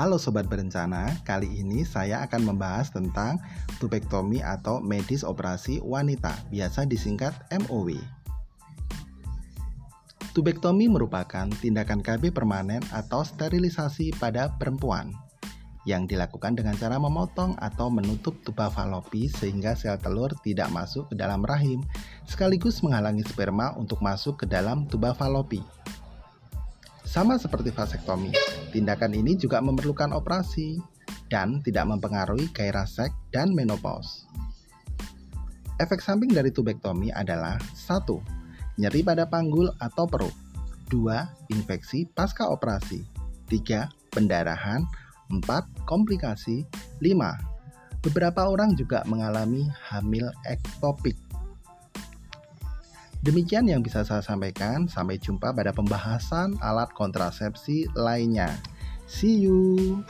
Halo Sobat Berencana, kali ini saya akan membahas tentang tubektomi atau medis operasi wanita, biasa disingkat MOW. Tubektomi merupakan tindakan KB permanen atau sterilisasi pada perempuan yang dilakukan dengan cara memotong atau menutup tuba falopi sehingga sel telur tidak masuk ke dalam rahim, sekaligus menghalangi sperma untuk masuk ke dalam tuba falopi. Sama seperti vasektomi, tindakan ini juga memerlukan operasi dan tidak mempengaruhi gairah seks dan menopause. Efek samping dari tubektomi adalah 1. Nyeri pada panggul atau perut 2. Infeksi pasca operasi 3. Pendarahan 4. Komplikasi 5. Beberapa orang juga mengalami hamil ektopik Demikian yang bisa saya sampaikan. Sampai jumpa pada pembahasan alat kontrasepsi lainnya. See you.